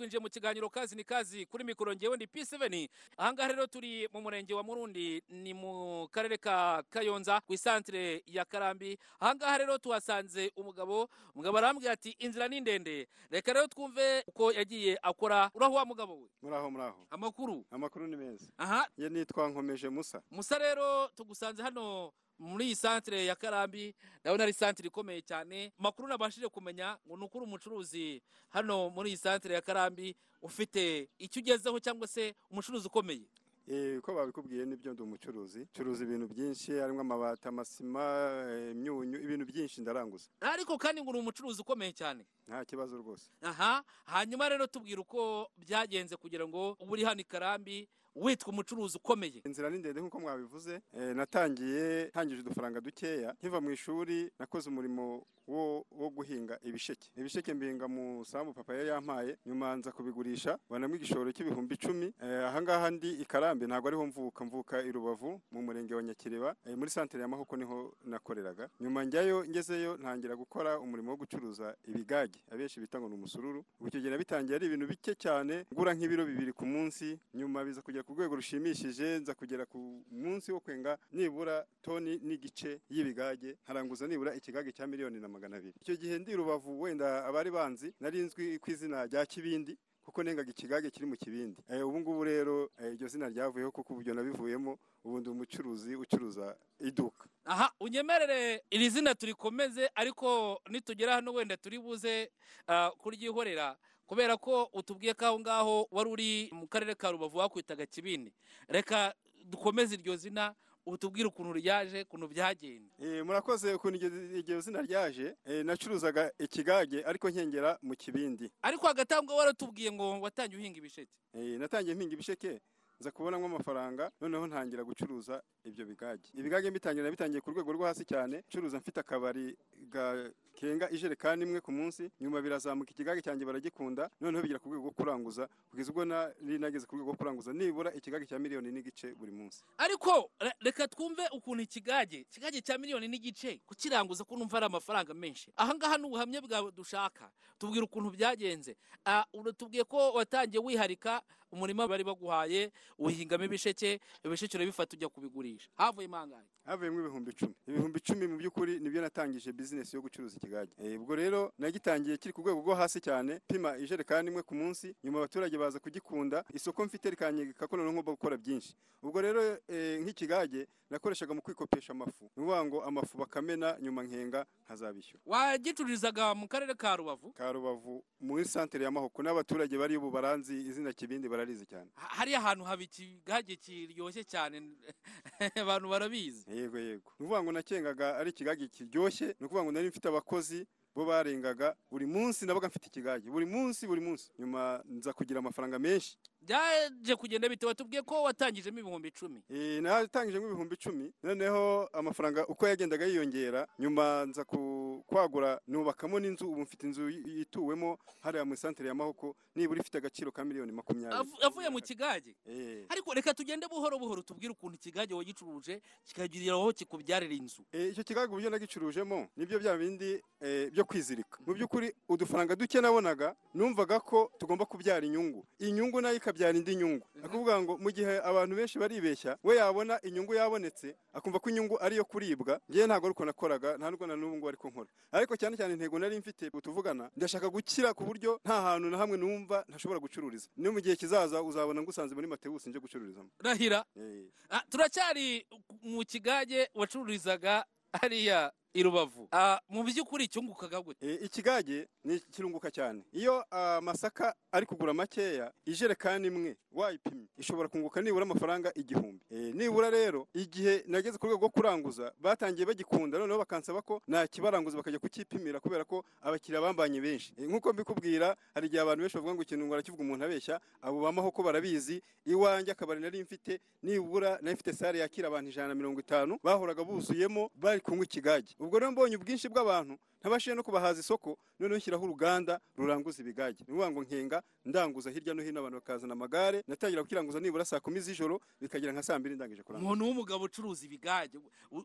twinjiye mu kiganiro kazi ni kazi kuri mikoro ngewe ni P7 ahangaha rero turi mu murenge wa Murundi ni mu karere ka Kayonza ku isantere ya Karambi. Ahangaha rero tuhasanze umugabo umugabo arambwira ati inzira ni ndende. Reka rero twumve uko yagiye akora. Uraho wa mugabo we? Muraho muraho. Amakuru? Amakuru ni meza. Aha. Ye nitwa nkomeje musa. Musa rero tugusanze hano muri iyi santere ya Karambi ndabona ari santere ikomeye cyane. Makuru nabashije kumenya ngo ni ukuri umucuruzi hano muri iyi santere ya Karambi ufite icyo ugezeho cyangwa se umucuruzi ukomeye? Eh, uko babikubwiye ni byo ndi umucuruzi. Curuza ibintu byinshi harimo amabati amasima eh, imyunyu ibintu byinshi ndaranguza. Ariko kandi ngo uri umucuruzi ukomeye cyane. Nta kibazo rwose. Aha hanyuma rero tubwira uko byagenze kugira ngo uri hano i Karambi witwa umucuruzi ukomeye. Inzira ni ndende nk'uko mwabivuze eh, natangiye ntangije udufaranga dukeya nkiva mu ishuri nakoze umurimo wo, guhinga ibisheke. Ibisheke mbinga mu sambu papa yari yampaye nyuma nza kubigurisha banamwe igishoro cy'ibihumbi icumi. Eh, ahangaha ndi i Karambi ntabwo ariho mvuka. Mvuka i Rubavu mu murenge wa Nyakiriba. Eh, muri santere ya Mahoko ni ho nakoreraga. Nyuma njyayo ngezeyo ntangira gukora umurimo wo gucuruza ibigage. Abenshi bita ngo ni umusururu. Ubu icyo gihe nabitangiye ari ibintu bike cyane. Ngura nk'ibiro bibiri ku munsi nyuma biza kugera ku rwego rushimishije nza kugera ku munsi wo kwenga nibura toni n'igice y'ibigage nkaranguza nibura ikigage cya miliyoni na magana abiri. Icyo gihe ndi rubavu wenda abari banzi nari nzwi ku izina rya kibindi. Kuko nengaga ikigage kiri mu kibindi. Eh, ubu ngubu rero eh, iryo zina ryavuyeho kuko uburyo nabivuyemo ubu ndi umucuruzi ucuruza iduka. Aha unyemerere iri zina turikomeze ariko nitugera hano wenda turi buze ah, kuryihorera kubera ko utubwiye ko aho ngaho wari uri mu karere ka rubavu wakwitaga kibindi reka dukomeze iryo zina utubwire ukuntu ryaje ukuntu byagenze. Eh, murakoze ukuntu iryo- zina ryaje. Eh, nacuruzaga ikigage ariko nkengera mu kibindi. Ariko hagati aho ngaho waratubwiye ngo watangiye uhinga ibisheke? Eh, natangiye mpinga ibisheke nza kubonamo amafaranga noneho ntangira gucuruza ibyo bigage. Ibigage mbitangira nabitangiye ku rwego rwo hasi cyane curuza mfite akabari gakenga ijerekani imwe ku munsi nyuma birazamuka ikigage cyanjye baragikunda noneho bigera ku rwego rwo kuranguza kugeza ubwo nari nageze ku rwego rwo kuranguza nibura ikigage cya miliyoni n'igice buri munsi. Ariko re- reka twumve ukuntu ikigage ikigage cya miliyoni n'igice kukiranguza ko numva ari amafaranga menshi. Ahangaha ni ubuhamya bwawe dushaka. Tubwira ukuntu byagenze. Ah, uratubwiye ko watangiye wiharika umurima bari baguhaye uhingamo ibisheke ibisheke urabifata ujya kubigurisha. Havuye mangahe havuyemo ibihumbi icumi. Ibihumbi icumi mu by'ukuri ni byo natangije bizinesi yo gucuruza ikigage. Eh, ubwo rero nagitangiye kiri ku rwego rwo hasi cyane pima ijerekani imwe ku munsi nyuma abaturage baza kugikunda isoko mfite rikanyegeka ko noneho ngomba gukora byinshi. Ubwo rero eh, nk'ikigage nakoreshaga mu kwikopesha amafu. Ni ukuvuga ngo amafu bakamena nyuma nkenga nkazabishyura. Wagicururizaga mu karere ka rubavu? Ka rubavu muri santere ya mahoko. N'abaturage bari ubu baranzi izina kibindi bararizi cyane. Ha- hariya ahantu haba ikigage kiryoshye cyane abantu barabizi. Yego yego. Ni ukuvuga ngo nakengaga ari ikigage kiryoshye ni ukuvuga ngo nari mfite abakozi bo barengaga buri munsi nabaga mfite ikigage. Buri munsi buri munsi. Nyuma nza kugira amafaranga menshi. Byaje kugenda bite? Watubwiye ko watangijemo ibihumbi icumi. Eh, natangije nk'ibihumbi icumi. Noneho amafaranga uko yagendaga yiyongera nyuma nza ku- kwagura nubakamo n'inzu ubu mfite inzu ituwemo hariya mu santere ya mahoko nibura ifite agaciro ka miliyoni makumyabiri. Avu- avuye mu kigage. Eh. ariko reka tugende buhoro buhoro tubwire ukuntu ikigage wagicuruje kikagirira aho kikubyarira inzu. Eh, icyo kigaga uburyo nagicurujemo ni byo bya bindi byo kwizirika. Mu by'ukuri udufaranga duke nabonaga numvaga ko tugomba kubyara inyungu. Inyungu na yo ikabyara indi nyungu akuvuga ngo mu gihe abantu benshi baribeshya we yabona inyungu yabonetse akumva ko inyungu ari iyo kuribwa ngewe ntabwo ariko nakoraga nta nubwo na n'ubu ngubu ariko nkora. Ariko cyane cyane intego nari mfite tuvugana ndashaka gukira ku buryo nta hantu na hamwe numva ntashobora gucururiza. No mu gihe kizaza uzabona ngusanze muri matewusi nje gucururizamo. Rahira Eh. Ah, turacyari mu kigage wacururizaga hariya. I rubavu. Ah, mu by'ukuri cyungukaga gute? E, ikigage ni kirunguka cyane. Iyo amasaka ari kugura makeya ijerekani imwe wayipimye ishobora kunguka nibura amafaranga igihumbi. E, nibura rero igihe nageze ku rwego rwo kuranguza batangiye bagikunda noneho bakansaba ko nakibaranguza bakajya kukipimira kubera ko abakiriya bambanye benshi. E, nk'uko mbikubwira hari igihe abantu benshi bavuga ngo ikintu ngo arakivuga umuntu abeshya abo bamaho ko barabizi. Iwanjye akabari nari mfite nibura nari mfite sare yakira abantu ijana na mirongo itanu bahoraga buzuyemo bari kunywa ikigage. Ubwo rero mbonye ubwinshi bw'abantu ntabashije no kubahaza isoko noneho nshyiraho uruganda ruranguza ibigage. Ni ngo nkenga ndanguza hirya no hino abantu bakazana amagare natangira kukiranguza nibura saa kumi z'ijoro bikagera nka saa mbiri ndangije kuranguza umuntu w'umugabo ucuruza ibigage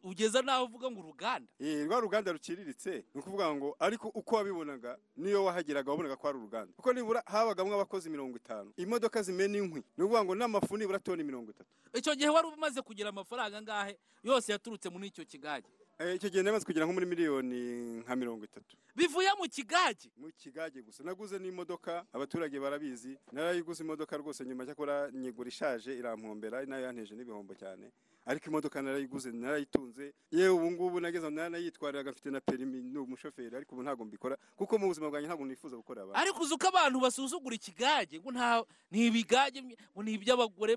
ugeza n'aho uvuga ngo uruganda? Eh, rwa ruganda ruciriritse ni ukuvuga ngo ariko uko wabibonaga niyo wahageraga wabonaga ko ari uruganda. Kuko nibura habagamo abakozi mirongo itanu. Imodoka zimena inkwi ni ukuvuga ngo n'amafu nibura toni mirongo itatu. Icyo gihe wari umaze kugira amafaranga angahe? Yose yaturutse muri icyo kigage. Icyo gihe namaze kugera nko muri miliyoni nka mirongo itatu. Bivuye mu kigage. Mu kigage gusa. Naguze n'imodoka abaturage barabizi. Narayiguze imodoka rwose nyuma. Cyakora nyigura ishaje irampombera na yo yanteje n'ibihombo cyane. Ariko imodoka narayiguze narayitunze. Yewe ubu ngubu nageze naranayitwariraga mfite na perimi ni umushoferi ariko ubu ntabwo mbikora kuko mu buzima bwanjye ntabwo nifuza gukorera abantu. Ariko uzi uko abantu basuzugura ikigage ngo nta ni ibigage ngo ni iby'abagore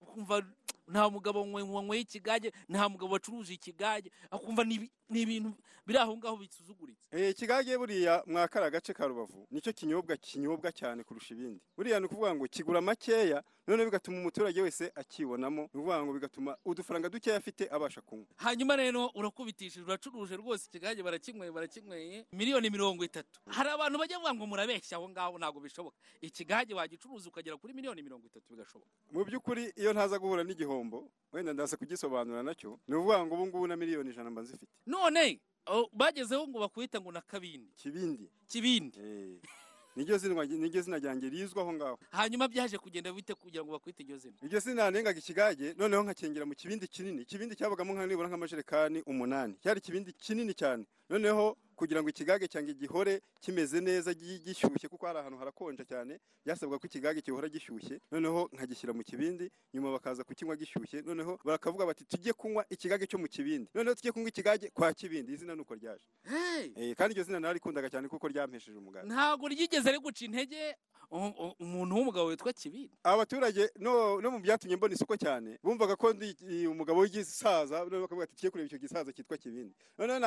ukumva nta mugabo wanywe- wanyweye ikigage nta mugabo wacuruje ikigage akumva ni ibintu biri aho ngaho bisuzuguritse. Eh, ikigage buriya mwakara agace ka rubavu ni cyo kinyobwa kinyobwa cyane kurusha ibindi. Buriya ni ukuvuga ngo kigura makeya noneho bigatuma umuturage wese akibonamo ni ukuvuga ngo bigatuma udufaranga dukeya afite abasha kunywa. Hanyuma rero urakubitishije uracuruje rwose ikigage barakinyweye barakinyweye miliyoni mirongo itatu. Hari abantu bajya bavuga ngo murabeshya aho ngaho ntabwo bishoboka. Ikigage wagicuruza ukagera kuri miliyoni mirongo itatu bigashoboka. Mu by'ukuri iyo ntaza guhura n'igihombo wenda ndaza kugisobanura na cyo ni ukuvuga ngo ubu ngubu na miliyoni ijana mba nzifite. None oh, bagezeho ngo bakwita ngo na kabindi. Kibindi. Kibindi. Eh, niryo zina ryanjye rizwi aho ngaho. Hanyuma byaje kugenda bite kugira ngo bakwite iryo zina? Iryo zina nengaga ikigage noneho nkakengera mu kibindi kinini. Ikibindi cyabagamo nka nibura nk'amajerekani umunani. Cyari ikibindi kinini cyane. Noneho kugira ngo ikigage cyanjye gihore kimeze neza gi- gishyushye kuko hari ahantu harakonja cyane byasabwa ko ikigage gihora gishyushye. Noneho nkagishyira mu kibindi nyuma bakaza kukinywa gishyushye. Noneho bakavuga bati tujye kunywa ikigage cyo mu kibindi. Noneho tujye kunywa ikigage kwa kibindi. Izina nuko ryaje Eh, kandi iryo zina narikundaga cyane kuko ryampesheje umuganda ntabwo ryigeze riguca intege umuntu w'umugabo witwa kibindi. Abaturage no, mu byatumye mbona isoko cyane bumvaga ko ndi umugabo w'igisaza noneho bakavuga ati tugiye kureba icyo gisaza cyitwa kibindi. Noneho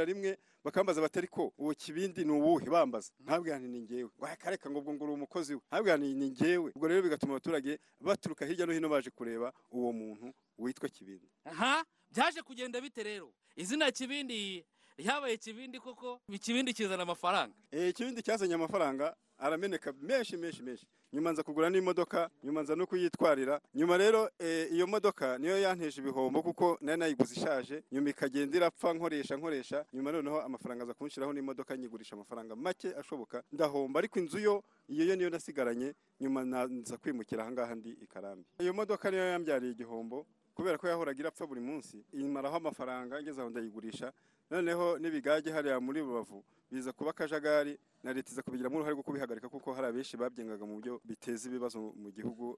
na- rimwe bakambaza batari ko uwo kibindi ni uwuhe? Bambaza. Nti ni njyewe. Wakareka ngo ubwo ngo uri umukozi we. Nti ni njyewe. Ubwo rero bigatuma abaturage baturuka hirya no hino baje kureba uwo muntu witwa kibindi. Aha byaje kugenda bite rero? Izina kibindi ryabaye kibindi koko? Ikibindi kizana amafaranga. Eh, ikibindi cyazanye amafaranga arameneka menshi menshi menshi. Nyuma nza kugura n'imodoka nyuma nza no kuyitwarira. Nyuma rero eh, iyo modoka niyo yanteje ibihombo kuko nari nayiguze ishaje nyuma ikagenda irapfa nkoresha nkoresha. Nyuma noneho amafaranga aza kunshiraho n'imodoka nyigurisha amafaranga make ashoboka. Ndahomba ariko inzu yo iyo yo niyo nasigaranye nyuma nza kwimukira ahangaha ndi i Karambi. Iyo modoka niyo yambyariye igihombo kubera ko yahoraga irapfa buri munsi imaraho amafaranga ngeze aho ndayigurisha noneho n'ibigage hariya muri rubavu biza kuba akajagari na leta iza kubigiramo uruhare rwo kubihagarika kuko hari abenshi babyengaga mu buryo biteza ibibazo mu gihugu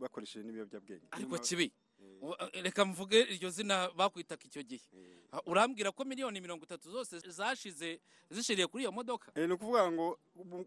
bakoresheje n'ibiyobyabwenge. Ariko kibi reka mvuge iryo zina bakwitaga icyo gihe. Urambwira ko miliyoni mirongo itatu zose zashize zishiriye kuri iyo modoka? Eh, ni ukuvuga ngo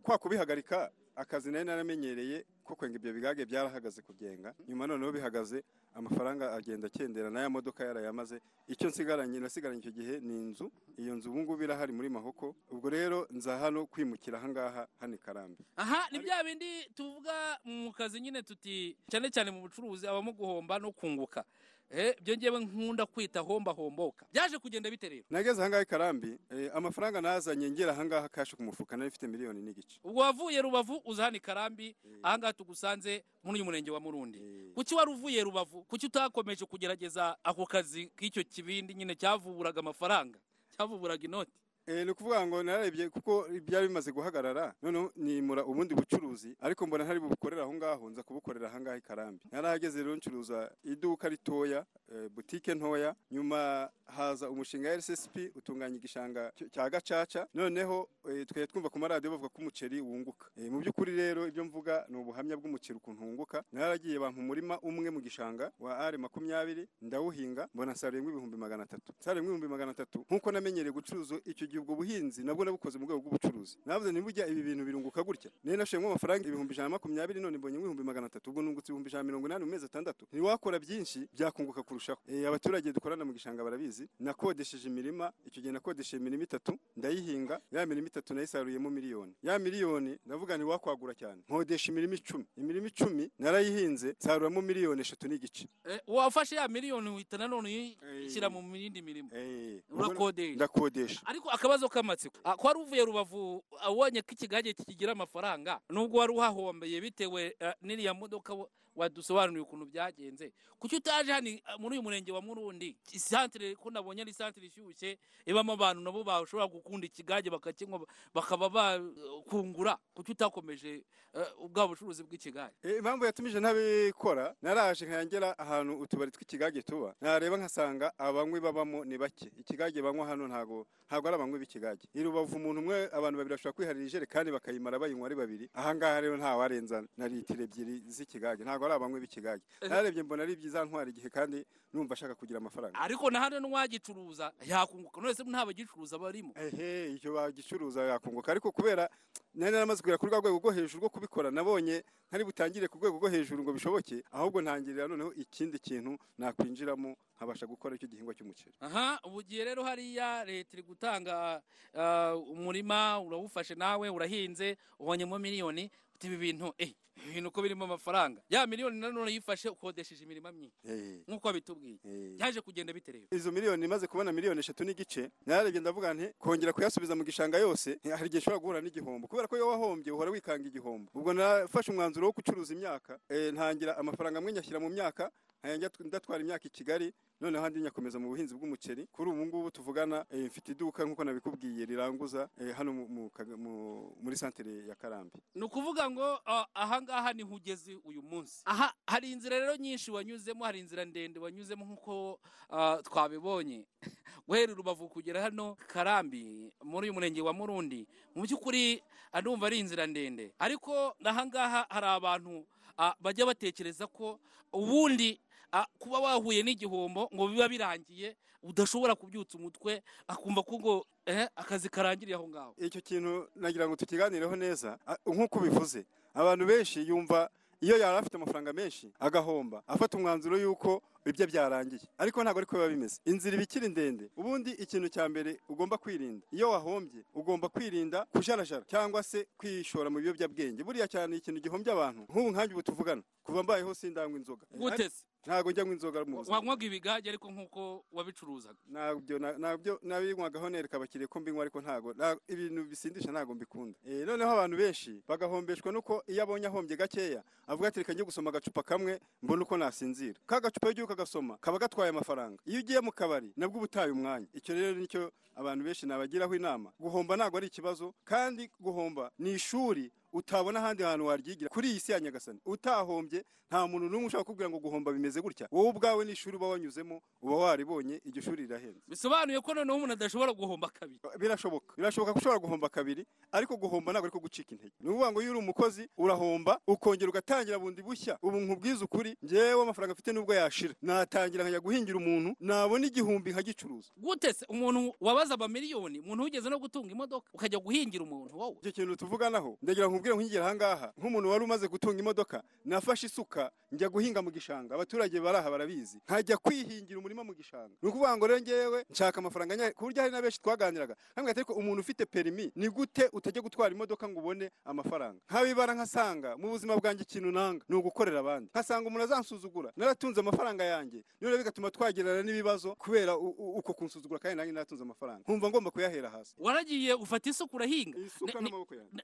kwa kubihagarika akazi nari naramenyereye ko kwenga ibyo bigage byarahagaze kubyenga nyuma noneho bihagaze amafaranga agenda akendera n'aya modoka yarayamaze icyo nsigaranye nasigaranye icyo gihe ni inzu. Iyo nzu ubu ngubu irahari muri mahoko. Ubwo rero nza hano kwimukira ahangaha hano i karambi. Aha ni bya bindi tuvuga mu kazi nyine tuti cyane cyane mu bucuruzi habamo guhomba no kunguka. Eh, byo ngewe nkunda kwita homba homboka. Byaje kugenda bite rero? Nageze ahangaha i karambi eh, amafaranga nazanye ngera ahangaha kashe ku mufuka nari mfite miliyoni n'igice. Ubwo wavuye rubavu uza hano i karambi ahangaha tugusanze muri uyu murenge wa murundi. Eh, kuki wari uvuye rubavu? Kuki utakomeje kugerageza ako kazi k'icyo kibindi nyine cyavuburaga amafaranga cyavuburaga inoti? Eh, ni ukuvuga ngo nararebye kuko byari bimaze guhagarara noneho nimura ubundi bucuruzi ariko mbona ntari bubukorera aho ngaho nza kubukorera aha ngaha i karambi. Narahageze rero ncuruza iduka ritoya eh, butike ntoya nyuma haza umushinga rssp utunganya igishanga cy- cya gacaca noneho eh, twari twumva ku maradiyo bavuga ko umuceri wunguka. Eh, mu by'ukuri rero ibyo mvuga ni ubuhamya bw'umuceri ukuntu wunguka. Naragiye bampa umurima umwe mu gishanga wa are makumyabiri ndawuhinga mbona nsaruyemo ibihumbi magana atatu. Nsaruyemo ibihumbi magana atatu. Nk'uko namenyereye gucuruza icyo gihe ubwo buhinzi nabwo nabukoze mu rwego rw'ubucuruzi navuze ni burya ibi bintu birunguka gutya. Nari nashoyemo amafaranga ibihumbi ijana na makumyabiri none mbonye ibihumbi magana atatu. Ubwo nungutse ibihumbi ijana na mirongo inani mu mezi atandatu. Ntiwakora byinshi byakunguka kurushaho. Eh, abaturage dukorana mu gishanga barabizi. Nakodesheje imirima icyo gihe nakodesheje imirima itatu ndayihinga. Ya mirima itatu nayisaruyemo miliyoni. Ya miliyoni ndavuga ntiwakwagura cyane. Nkodesha imirima icumi. Imirima icumi narayihinze nsaruramo miliyoni eshatu n'igice Eh, wafashe ya miliyoni uhita nanone Eh. uyishyira mu yindi mirimo. Eh, urakodesha. Ndakodesha. Ariko akabazo k'amatsiko. Ah, ko wari uvuye rubavu abonye ko ikigage kikigira amafaranga? Nubwo wari uhahombeye bitewe eh, n'iriya modoka wadusobanuriye ukuntu byagenze. Kuki utaje hano ah, muri uyu murenge wa murundi? Isantere ko nabonye ari isantere ishyushye ibamo abantu nabo bashobora gukunda ikigage bakakinywa bakaba bakungura kuki utakomeje eh, ubwa bucuruzi bw'ikigage? Eh, impamvu yatumije ntabikora naraje nkangera ahantu utubari tw'ikigage tuba. Nareba nkasanga abanywi babamo ni bake. Ikigage banywa hano ntago ntago ari abanywi b'ikigage. I rubavu umuntu umwe abantu babiri bashobora kwiharira ijerekani bakayimara bayinywa ari babiri. Ahangaha rero nta warenza na litiro ebyiri z'ikigage. Ntago ari abanywi b'ikigage. Narebye mbona ari byiza ntwara igihe kandi numva ashaka kugira amafaranga. Ariko na hano n'uwagicuruza yakunguka. None se nta bagicuruza barimo? Ehe icyo bagicuruza yakunguka. Ariko kubera nari naramaze kugera kuri rwa rwego rwo hejuru rwo kubikora nabonye ntari butangire ku rwego rwo hejuru ngo bishoboke ahubwo ntangirira noneho ikindi kintu nakwinjiramo nkabasha gukora icyo gihingwa cy'umuceri. Aha ubu gihe rero hariya leta iri gutanga ah, umurima urawufashe nawe urahinze ubonyemo miliyoni ibi bintu eh ibi bintu ko birimo amafaranga. Ya miliyoni nanone yifashe ukodesheje imirima myinshi Eh, nk'uko bitubwiye eh. byaje kugenda bitereba izo miliyoni imaze kubona miliyoni eshatu n'igice nararebye ndavuga nti kongera kuyasubiza mu gishanga yose hari igihe ushobora guhura n'igihombo. Kubera ko iyo wahombye uhora wikanga igihombo. Ubwo nafashe umwanzuro wo gucuruza imyaka ntangira amafaranga amwe nyashyira mu myaka ndatwara imyaka i kigali noneho andi nyakomeza mu buhinzi bw'umuceri. Kuri ubu ngubu tuvugana eh, mfite iduka nk'uko nabikubwiye riranguza eh, hano muri santere ya karambi. Ni ukuvuga ngo ah, ahangaha ni ho ugeze uyu munsi. Aha hari inzira rero nyinshi wanyuzemo hari inzira ndende wanyuzemo nk'uko twabibonye. Guhera i rubavu kugera hano karambi muri uyu murenge wa murundi mu by'ukuri ndumva ari inzira ndende. Ariko ahangaha hari abantu bajya batekereza ko ubundi kuba wahuye n'igihombo ngo biba birangiye udashobora kubyutsa umutwe akumva ko ngo eh, akazi karangiriye aho ngaho. Icyo kintu nagira ngo tukiganireho neza nk'uko ubivuze abantu benshi yumva iyo yari afite amafaranga menshi agahomba afata umwanzuro y'uko ibyo byarangiye. Ariko ntabwo ariko biba bimeze. Inzira iba ikiri ndende ubundi ikintu cya mbere ugomba kwirinda. Iyo wahombye ugomba kwirinda kujarajara cyangwa se kwishora mu biyobyabwenge. Buriya cyane ikintu gihombya abantu nk'ubu nkanjye ubu tuvugana. Kuva mbayeho sindanywa inzoga. Gute se ntabwo njya inzoga mu buzima. Wanywaga ibigage ariko nk'uko wabicuruzaga. Nabyo nabinywagaho nereka abakiriya ko mbinywa ariko ntago nta- ibintu bisindisha ntago mbikunda. Eh, noneho abantu benshi bagahombeshwa nuko iyo abonye ahombye gakeya avuga ati reka njye gusoma agacupa kamwe mbone uko nasinzira. Ka gacupa iyo ugiye ukagasoma kaba gatwaye amafaranga. Iyo ugiye mu kabari nabwo uba utaye umwanya. Icyo rero ni cyo abantu benshi nabagiraho inama. Guhomba ntabwo ari ikibazo kandi guhomba ni ishuri utabona ahandi hantu waryigira. Kuri iyi si ya nyagasani utahombye nta muntu n'umwe ushobora kukubwira ngo guhomba bimeze gutya. Wowe ubwawe n'ishuri uba wanyuzemo uba waribonye iryo shuri rirahenze bisobanuye ko noneho umuntu adashobora guhomba kabiri. Birashoboka. Birashoboka ko ushobora guhomba kabiri ariko guhomba ntabwo ariko gucika intege. Ni ukuvuga ngo iyo uri umukozi urahomba ukongera ugatangira bundi bushya. Ubu nkubwiza ukuri njyewe amafaranga mfite nubwo yashira. Natangira nkajya guhingira umuntu nabona igihumbi nkagicuruza. Gute se? Umuntu wabaza amamiliyoni umuntu wigeze no gutunga imodoka ukajya guhingira umuntu wowe? Icyo kintu tuvuganaho ndagira nkubwire nkigera ahangaha nk'umuntu wari umaze gutunga imodoka nafashe isuka njya guhinga mu gishanga. Abaturage bari aha barabizi. Nkajya kwihingira umurima mu gishanga. Ni ukuvuga ngo rero ngewe nshaka amafaranga ku buryo hari na benshi twaganiraga nkambwira ati ariko umuntu ufite perimi ni gute utajya gutwara imodoka ngo ubone amafaranga? Nkabibara nkasanga mu buzima bwanjye ikintu nanga ni ugukorera abandi. Nkasanga umuntu azansuzugura naratunze amafaranga yanjye none bigatuma twagirana n'ibibazo kubera uko kunsuzugura kandi nanjye naratunze amafaranga. Nkumva ngomba kuyahera hasi. Waragiye ufata isuka urahinga?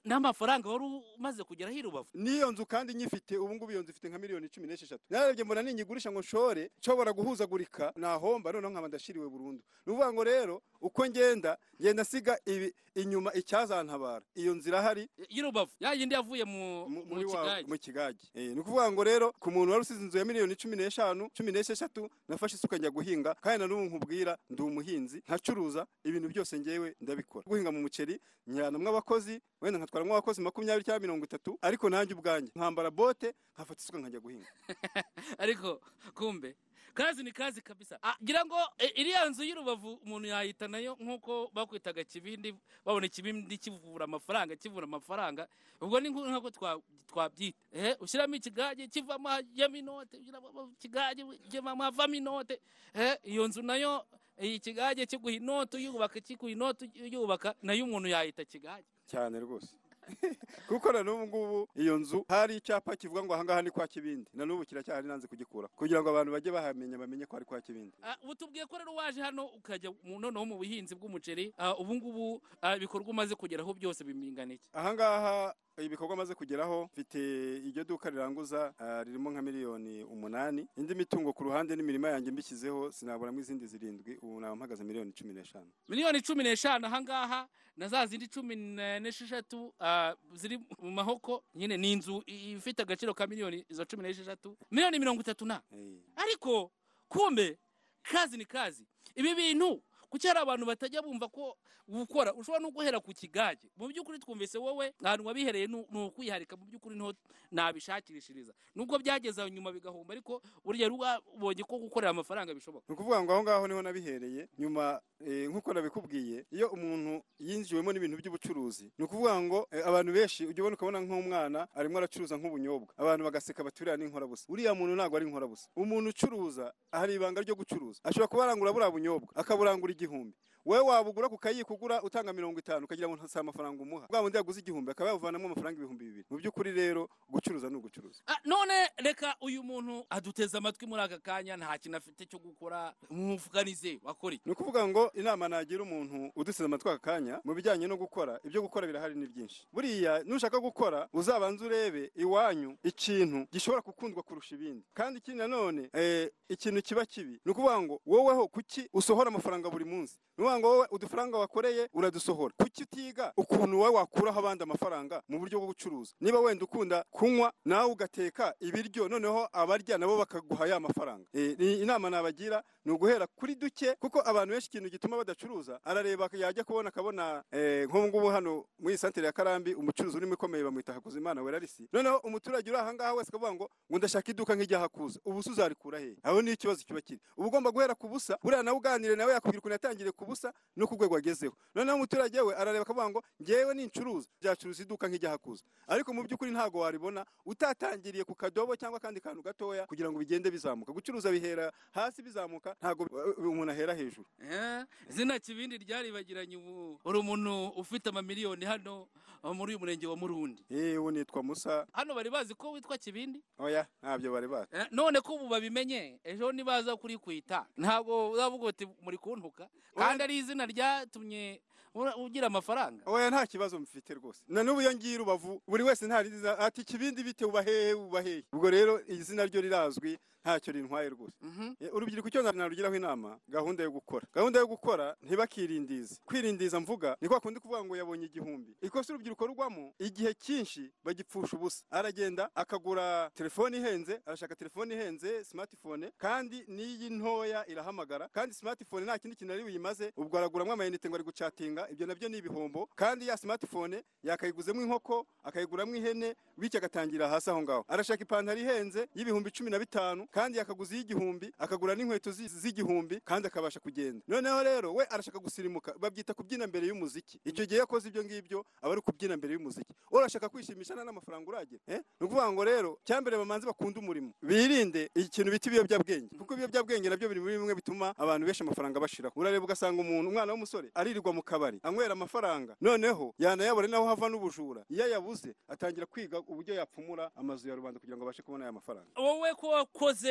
N'amafaranga wari umaze kugeraho i rubavu n'iyo nzu kandi nyifite ubu ngubu iyo nzu ifite nka miliyoni cumi n'esheshatu. Nararebye mbona ninyigurisha ngo nshore nshobora guhuzagurika nahomba noneho nkaba ndashiriwe burundu. Ni ukuvuga ngo rero uko ngenda ngenda nsiga ibi inyuma icyazantabara. Iyo nzira ahari i rubavu ya yindi yavuye mu kigage. Eh, ni ukuvuga ngo rero ku muntu wari usize inzu ya miliyoni cumi n'eshanu cumi n'esheshatu nafashe isuka njya guhinga kandi na n'ubu nkubwira ndi umuhinzi nkacuruza ibintu byose ngewe ndabikora. Guhinga mu muceri njyanamwo abakozi wenda nkatwaramo abakozi makumyabiri cyangwa mirongo itatu ariko nanjye ubwanjye. Nkambara bote nkafata isuka nkajya guhinga. Ariko kumbe. Kazi ni kazi kabisa. Ah, ngira ngo iriya nzu y'urubavu umuntu yayita na yo nk'uko bakwitaga kibindi babona ikibindi kivura amafaranga kivura amafaranga. Ubwo ni nku- nk'uko twa- twabyita. Eh ushyiramo ikigage kivamo hajyamo inote ushyiramo ikigage kivamo havamo inote eh iyo nzu na yo iyi kigage kiguha inote uyubaka kiguha inote uyubaka na yo umuntu yayita kigage. Cyane rwose. kuko na n'ubu ngubu iyo nzu hari icyapa kivuga ngo ahangaha ni kwa kibindi. Na n'ubu kiracyahari nanze kugikura. Kugira ngo abantu bajye bahamenya bamenye ko ari kwa kibindi. Ah, ubu tubwiye ko rero waje hano ukajya noneho mu buhinzi bw'umuceri ah, ubu ngubu ah, ibikorwa umaze kugeraho byose bimingana iki? Ahangaha ibikorwa amaze kugeraho mfite iryo duka riranguza ririmo nka miliyoni umunani. Indi mitungo ku ruhande n'imirima yanjye mbishyizeho sinaburamo izindi zirindwi. Ubu naba mpagaze miliyoni cumi n'eshanu. Miliyoni cumi n'eshanu ahangaha na za zindi cumi n'esheshatu ziri mu mahoko nyine ni inzu ifite agaciro ka miliyoni izo cumi n'esheshatu miliyoni mirongo itatu na. Ariko kumbe kazi ni kazi. Ibi bintu kuki hari abantu batajya bumva ko gukora ushobora no guhera ku kigage. Mu by'ukuri twumvise wowe ahantu wabihereye ni ukwiharika mu by'ukuri ni ho nabishakirishiriza. Nubwo byageze nyuma bigahomba ariko burya rwabonye ko gukorera amafaranga bishoboka. Ni ukuvuga ngo aho ngaho ni ho nabihereye nyuma eh, nk'uko nabikubwiye iyo umuntu yinjiwemo n'ibintu by'ubucuruzi ni ukuvuga ngo eh, abantu benshi ujya ubona ukabona nk'umwana arimo aracuruza nk'ubunyobwa. Abantu bagaseka baturira n'inkorabusa uriya muntu ntabwo ari inkorabusa umuntu ucuruza hari ibanga ryo gucuruza. Ashobora kuba arangura buriya bunyobwa akaburangura igihumbi. Wowe wabugura ku kayiko ugura utanga mirongo itanu ukagira ngo si amafaranga umuha. Bwa bundi yaguze igihumbi akaba yavanamo amafaranga ibihumbi bibiri. Mu by'ukuri rero gucuruza ni ugucuruza. Ah, none reka uyu muntu aduteze amatwi muri aka kanya nta kintu afite cyo gukora mwuvuganize wakora iki? Ni ukuvuga ngo inama nagira umuntu udusize amatwi aka kanya mu bijyanye no gukora ibyo gukora birahari ni byinshi. Buriya nushaka gukora uzabanze urebe iwanyu ikintu gishobora gukundwa kurusha ibindi. Kandi ikindi nanone eh, ikintu kiba kibi ni ukuvuga ngo woweho kuki usohora amafaranga buri munsi? Ni ukuvuga ngo wowe udufaranga wakoreye uradusohora. Kuki utiga ukuntu wowe wakuraho abandi amafaranga mu buryo bwo gucuruza? Niba wenda ukunda kunywa nawe ugateka ibiryo noneho abarya nabo bakaguha ya mafaranga. Eh, inama nabagira ni uguhera kuri duke kuko abantu benshi ikintu gituma badacuruza arareba yajya kubona akabona eh, nk'ubu ngubu hano muri santere ya karambi umucuruzi urimo ikomeye bamwita hakuzimana werarisi noneho umuturage uri ahangaha wese akavuga ngo ngo ndashaka iduka nk'ijya hakuza. Ubusa uzarikura hehe aho ni ikibazo kiba kiri. Uba ugomba guhera ku busa buriya nawe uganire nawe yakubwira ukuntu yatangiriye ku busa no ku rwego agezeho noneho umuturage we arareba akavuga ngo ngewe nincuruza. Byacuruza iduka nk'ijya hakuza ariko mu by'ukuri ntabwo waribona utatangiriye ku kadobo cyangwa akandi kantu gatoya kugira ngo bigende bizamuka. Gucuruza bihera hasi bizamuka ntabwo uh, umuntu ahera hejuru. Eh, izina kibindi ryaribagiranye ubu? Uri umuntu ufite amamiliyoni hano uh, muri uyu murenge wa murundi? Eh uwo nitwa musa. Hano bari bazi ko witwa kibindi? Oya ntabyo bari bazi. Eh, none ko ubu babimenye ejo nibaza kuri kwita ntabwo uzavuga uti muri kuntuka. Kandi ari izina ryatumye ugira amafaranga. Oya nta kibazo mfite rwose. Na n'ubu iyo ngiye i rubavu buri wese ntariza ati ikibindi bite? Ubahehe ubahehe. Ubwo rero izina ryo rirazwi ntacyo rintwaye rwose. Mhm. Eh, urubyiruko icyo narugiraho inama gahunda yo gukora. Gahunda yo gukora ntibakirindize. Kwirindiza mvuga ni kwa kundi kuvuga ngo yabonye igihumbi. Ikosa urubyiruko rugwamo igihe cyinshi bagipfusha ubusa. Aragenda akagura telefone ihenze arashaka telefone ihenze smartphone kandi n'iyi ntoya irahamagara. Kandi smartphone nta kindi kintu ari buyimaze ubwo araguramo amayinite ngo ari gucatinga. Ibyo na byo ni ibihombo. Kandi ya smartphone yakayiguzemo inkoko akayiguramo ihene bityo agatangira hasi aho ngaho. Arashaka ipantaro ihenze y'ibihumbi cumi na bitanu kandi yakaguze iy'igihumbi akagura n'inkweto zi- z'igihumbi kandi akabasha kugenda. Noneho rero we arashaka gusirimuka babyita kubyina mbere y'umuziki. Icyo gihe yakoze ibyo ngibyo aba ari kubyina mbere y'umuziki. Urashaka kwishimisha nta n'amafaranga uragira eh? ni ukuvuga ngo rero cyambere bamanze bakunda umurimo. Birinde ikintu bita ibiyobyabwenge. Kuko ibiyobyabwenge na byo biri muri bimwe bituma abantu benshi amafaranga bashiraho. Urareba ugasanga umuntu umwana w'umusore aririrwa mu kabari anywera amafaranga. Noneho yanayabona naho hava n'ubujura. Iyo ayabuze atangira kwiga uburyo yapfumura amazu ya rubanda kugira ngo abashe kubona aya mafaranga. Wowe ko wakoze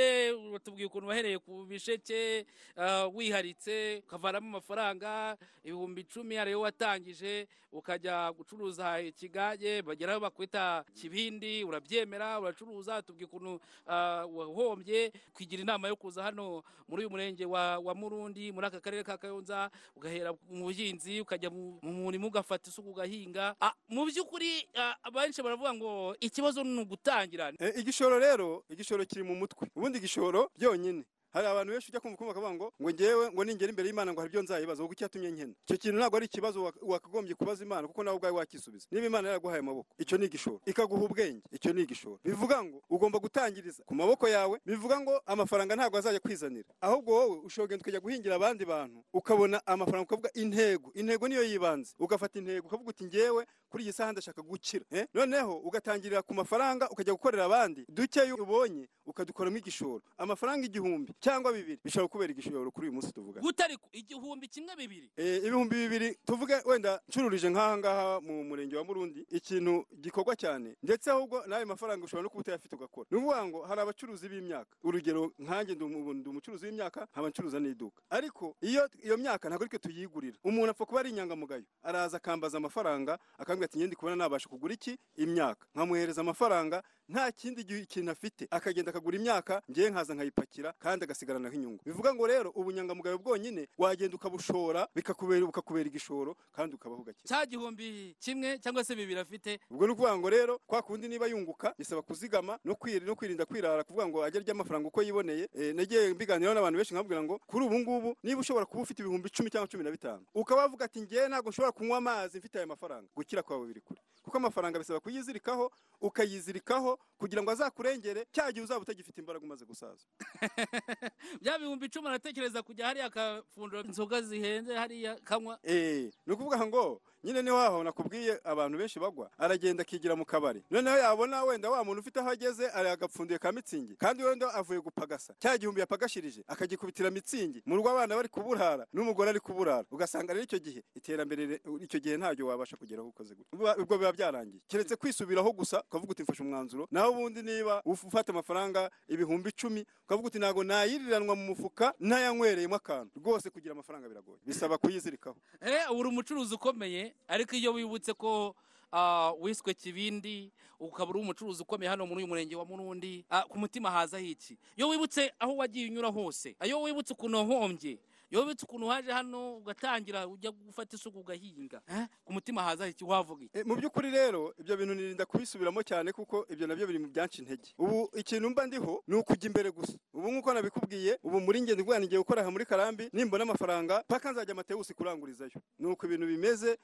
tubwiye ukuntu wahereye ku bisheke ah, wiharitse ukavanamo amafaranga ibihumbi icumi ariyo watangije ukajya gucuruza ikigage bageraho bakwita kibindi urabyemera uracuruza tubwiye ukuntu ah, wahombye kwigira inama yo kuza hano muri uyu murenge wa, murundi muri aka karere ka kayonza ugahera mu buhinzi ukajya mu mu murima ugafata isuku ugahinga. Ah, mu by'ukuri abenshi baravuga ngo ikibazo ni ugutangira Eh, igishoro rero igishoro kiri mu mutwe. Ubundi igishoro byonyine hari abantu benshi ujya kumva kumva bakavuga ngo ngo ngewe ngo ningera imbere y'imana ngo hari ibyo nzayibaza kuko icyatumye nkena. Icyo kintu ntabwo ari ikibazo wak- wakagombye kubaza imana kuko nawe ubwawe wakisubiza. Niba imana yaraguhaye amaboko icyo ni igishoro. Ikaguha ubwenge icyo ni igishoro. Bivuga ngo ugomba gutangiriza ku maboko yawe bivuga ngo amafaranga ntabwo azajya kwizanira. Ahubwo wowe ushobora ukajya guhingira abandi bantu ukabona amafaranga ukavuga intego. Intego niyo yibanze. Ugafata intego ukavuga uti ngewe kuri iyi saha ndashaka gukira eh? noneho ugatangirira ku mafaranga ukajya gukorera abandi dukeyo ubonye ukadukoramo igishoro. Amafaranga igihumbi cyangwa bibiri bishobora kubera igishoro kuri uyu munsi tuvuga. Gutariku igihumbi kimwe bibiri. Eh, ibihumbi bibiri tuvuge wenda ncururije nk'aha ngaha mu murenge wa murundi ikintu gikorwa cyane. Ndetse ahubwo n'ayo mafaranga ushobora no kuba utayafite ugakora. Ni ukuvuga ngo hari abacuruzi b'imyaka. Urugero nkanjye ndi umucuruzi w'imyaka nkaba ncuruza n'iduka. Ariko iyo iyo myaka ntabwo ariko tuyigurira umuntu apfa kuba ari inyangamugayo araza akambaza amafaranga akambwira ati ngende kubona nabasha kugura iki imyaka? Nkamuhereza amafaranga nta kindi gihe ikintu afite. Akagenda akagura imyaka ngewe nkaza nkayipakira kandi agasigaranaho inyungu. Bivuga ngo rero ubunyangamugayo bwonyine wagenda ukabushora bikakubera bukakubera igishoro kandi ukabaho gake. Cya gihumbi kimwe cyangwa se bibiri afite. Ubwo ni ukuvuga ngo rero kwa kundi niba yunguka bisaba kuzigama no kwiri no kwirinda kwirara kuvuga ngo ajye arya amafaranga uko yiboneye. Eh, nagiye mbiganiraho n'abantu benshi nkabwira ngo kuri ubu ngubu niba ushobora kuba ufite ibihumbi icumi cyangwa cumi na bitanu. Ukaba wavuga ati ngewe ntabwo nshobora kunywa amazi mfite aya mafaranga. Gukira kwawe biri kure. Kuko amafaranga bisaba kuyizirikaho ukayizirikaho kugira ngo azakurengere cya gihe uzaba utagifite imbaraga umaze gusaza. Bya bihumbi icumi aratekereza kujya hariya akafundura inzoga zihenze hariya kanywa Eh, ni ukuvuga ngo nyine ni ho haho nakubwiye abantu benshi bagwa aragenda akigira mu kabari. Noneho yabona wenda wa muntu ufite aho ageze agapfunduye ka mitsingi. Kandi wenda avuye gupagasa. Cya gihumbi yapagashirije akagikubitira mitsingi. Mu rugo abana bari kuburara n'umugore ari kuburara. Ugasanga rero icyo gihe iterambere re- icyo gihe ntabyo wabasha kugeraho ukoze gutya. Ubwo- biba byarangiye. Keretse kwisubiraho gusa ukavuga uti mfashe umwanzuro. Naho ubundi niba uf- ufata amafaranga ibihumbi icumi ukavuga uti ntabwo nayiriranwa mu mufuka ntayanywereyemo akantu. Rwose kugira amafaranga biragoye. Bisaba kuyizirikaho. Eh uri umucuruzi ukomeye ariko iyo wibutse ko ah, wiswe kibindi ukaba uri umucuruzi ukomeye hano muri uyu murenge wa murundi ah, ku mutima hazaho iki iyo wibutse aho wagiye unyura hose iyo wibutse ukuntu wahombye iyo wibutse ukuntu waje hano ugatangira ujya gufata isuku ugahinga. Eh, ku mutima hazaho iki wavuga iki? E, mu by'ukuri rero ibyo bintu nirinda kubisubiramo cyane kuko ibyo na byo biri mu byanca intege. Ubu ikintu mba ndiho ni ukujya imbere gusa. Ubu nk'uko nabikubwiye ubu muri ngendo ngiye gukora aha muri karambi nimbona amafaranga paka nzajya amatewusi kurangurizayo. Ni uko ibintu bimeze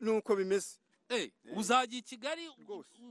ni uko bimeze. eh uzajya i kigali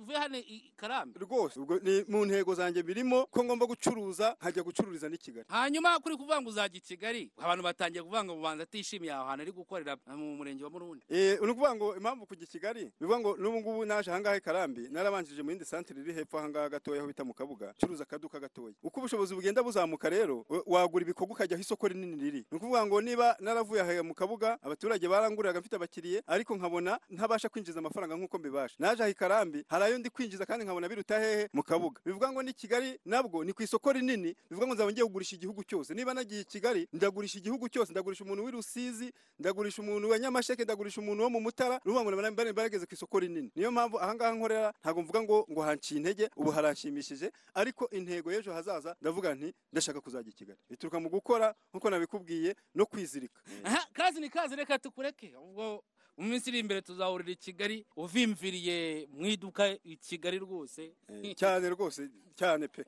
uve hano i karambi. Rwose. Ni mu ntego zanjye birimo ko ngomba gucuruza nkajya gucururiza n'i kigali. Hanyuma kuri kuvuga ngo uzajya i kigali abantu batangiye kuvuga ngo bubanza atishimiye aho hantu ari gukorera mu murenge wa murundi. Eh, ni ukuvuga ngo impamvu kujya i kigali bivuga ngo n'ubu ngubu naje ahangaha i karambi narabanjije mu yindi santere iri hepfo ahangaha gatoya aho bita mu kabuga curuza akaduka gatoya. Uko ubushobozi bugenda buzamuka rero wa- wagura ibikorwa ukajya aho isoko rinini riri. Ni ukuvuga ngo niba naravuye mu kabuga abaturage baranguriraga mfite abakiriye ariko nkabona ntabasha kwinjiza amafaranga nk'uko mbibasha. Naje aha i karambi hari ayo ndi kwinjiza kandi nkabona biruta hehe mu kabuga. Bivuga ngo ni kigali nabwo ni ku isoko rinini bivuga ngo nzaba ngiye kugurisha igihugu cyose. Niba nagiye i kigali ndagurisha igihugu cyose. Ndagurisha umuntu w'i rusizi ndagurisha umuntu wa nyamasheke ndagurisha umuntu wo mu mutara ni ukuvuga ngo barageze ku isoko rinini. Niyo mpamvu ahangaha nkorera ntabwo mvuga ngo ngo hanciye intege ubu haranshimishije ariko intego y'ejo hazaza ndavuga nti ndashaka kuzajya i kigali. Bituruka mu gukora nk'uko nabikubwiye no kwizirika. Aha kazi ni kazi reka tukureke. Ubwo mu minsi iri imbere tuzahurira i kigali uvimviriye mu iduka i kigali rwose. Eh, cyane rwose cyane pe.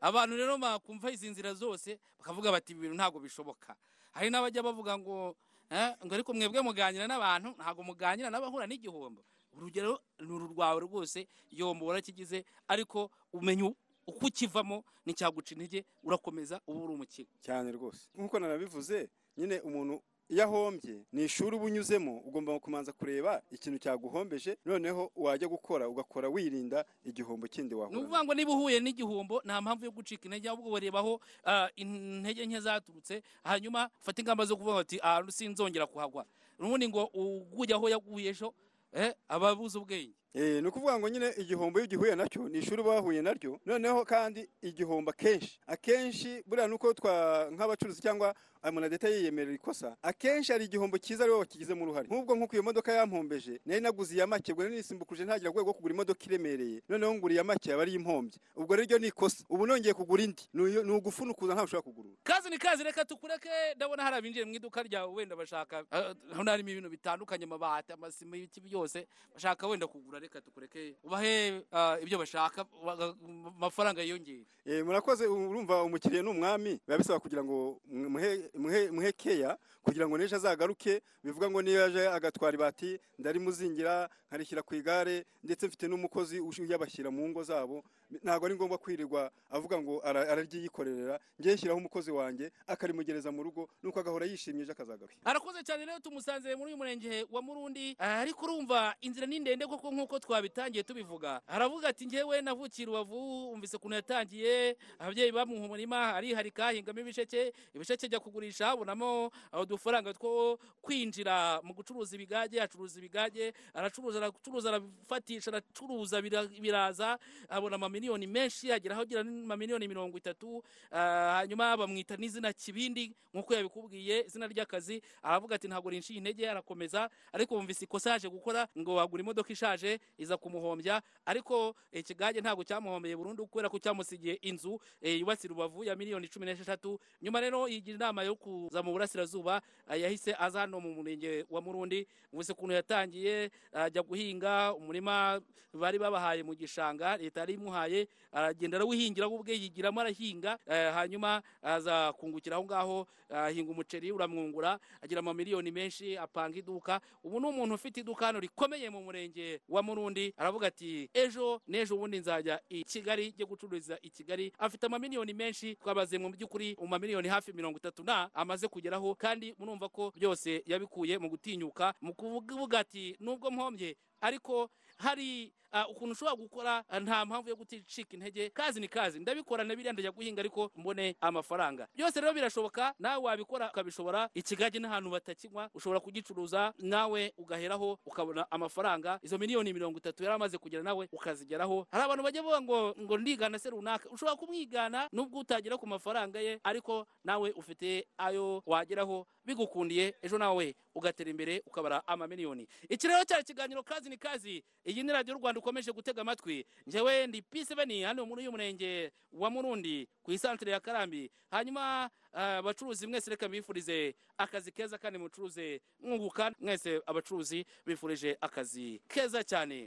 Abantu rero bakumva izi nzira zose bakavuga bati ibi bintu ntabwo bishoboka. Hari n'abajya bavuga ngo eh, ngo ariko mwebwe muganira n'abantu ntabwo muganira n'abahura n'igihombo. Urugero ni uru rwawe rwose igihombo warakigize ariko umenya uko ukivamo n'icyaguca intege urakomeza uba uri umukire. Cyane rwose. Nk'uko nanabivuze nyine umuntu iyo ahombye ni ishuri uba unyuzemo ugomba kumanza kureba ikintu cyaguhombeje noneho wajya gukora ugakora wirinda igihombo kindi ni wahura ukuvuga ngo niba uhuye n'igihombo nta mpamvu yo gucika intege ahubwo warebaho ah, intege nke zaturutse hanyuma ufate ingamba zo kuvuga bati ahantu sinzongera kuhagwa. Ubundi ngo uguye aho yaguye ejo eh, aba abuze ubwenge. Ni ukuvuga ngo nyine igihombo iyo ugihuye na cyo ni ishuri uba wahuye naryo noneho kandi igihombo akenshi akenshi buriya nuko twa nk'abacuruzi cyangwa amunadeta yiyemerera ikosa akenshi hari igihombo cyiza ari we wakigizemo uruhare. Nk'ubwo nk'uko iyo modoka yampombeje nari naguze iya make ubwo nisimbukuje ntagira rwego rwo kugura imodoka iremereye noneho ngura iya make aba ari impombye. Ubwo rero ni ikosa ubu nongeye kugura indi. Ni ni ugufunukuza ntawe ushobora kugurura. Kazi ni kazi reka tukureke ndabona hari abinjiye mu iduka ryawe wenda bashaka hano harimo ibintu bitandukanye amabati amasima ibiki byose bashaka wenda kugura. Reka tukureke ubahe ah, ibyo bashaka amafaranga yiyongere. Eh, murakoze urumva umukiriya ni umwami biba bisaba kugira ngo muhe- keya kugira ngo n'ejo azagaruke bivuga ngo niyo yaje agatwara ibati ndarimuzingira nkarishyira ku igare ndetse mfite n'umukozi uyabashyira mu ngo zabo ntabwo ari ngombwa kwirirwa avuga ngo ara- araryiyikorera ngewe shyiraho umukozi wanjye akarimugereza mu rugo nuko agahora yishimye ejo akazagaruka. Arakoze cyane rero tumusanze muri uyu murenge wa murundi Ah, ariko urumva inzira ni ndende koko nk'uko twabitangiye tubivuga. Aravuga ati ngewe navukiye rubavu umvise ukuntu yatangiye ababyeyi bamuha umurima ariharika ahingamo ibisheke ibisheke ajya kugurisha abonamo udufaranga two kwinjira mu gucuruza ibigage acuruza ibigage aracuruza aracuruza arafatisha aracuruza bira- biraza abona amamiliyoni menshi agera aho agira amamiliyoni mirongo itatu Ah, hanyuma bamwita n'izina kibindi nk'uko yabikubwiye izina ry'akazi aravuga ati ntabwo rinciye intege arakomeza ariko wumvise ikosa yaje gukora ngo agura imodoka ishaje iza kumuhombya. Ariko ikigage ntabwo cyamuhombeye burundu kubera ko cyamusigiye inzu eh, yubatse rubavu ya miliyoni cumi n'esheshatu. Nyuma rero yigira inama yo kuza mu burasirazuba ah, yahise aza hano mu murenge wa murundi. Wumvise ukuntu yatangiye ajya guhinga umurima bari babahaye mu gishanga leta yari imuhaye aragenda arawuhingira we ubwe yigiramo arahinga eh, hanyuma aza kungukira aho ngaho ahinga umuceri uramwungura agira amamiliyoni menshi apanga iduka. Ubu ni umuntu ufite iduka hano rikomeye mu murenge wa murundi aravuga ati ejo n'ejo ubundi nzajya i kigali njye gucururiza i kigali. Afite amamiliyoni menshi twabaze mu by'ukuri mu mamiliyoni hafi mirongo itatu na amaze kugeraho kandi murumva ko byose yabikuye mu gutinyuka mu kuvuga ati nubwo mpombye ariko hari ah, ukuntu ushobora gukora ah, nta mpamvu yo guticika intege. Kazi ni kazi. Ndabikora na biriya ndajya guhinga ariko mbone amafaranga. Byose rero birashoboka nawe wabikora ukabishobora. Ikigage n'ahantu batakinywa ushobora kugicuruza nawe ugaheraho ukabona amafaranga. Izo miliyoni mirongo itatu yari amaze kugera nawe ukazigeraho. Hari abantu bajya bavuga ngo ngo ndigana se runaka. Ushobora kumwigana nubwo utagera ku mafaranga ye ariko nawe ufite ayo wageraho. Bigukundiye ejo nawe ugatera imbere ukabara amamiliyoni. Iki rero cyari ikiganiro kazi ni kazi. Iyi ni radiyo rwanda ukomeje gutega amatwi. Njyewe ndi pisiveni hano muri uyu murenge wa murundi ku isantere ya karambi. Hanyuma ah, abacuruzi mwese reka mbifurize akazi keza kandi mucuruze mwunguka mwese abacuruzi bifurije akazi keza cyane.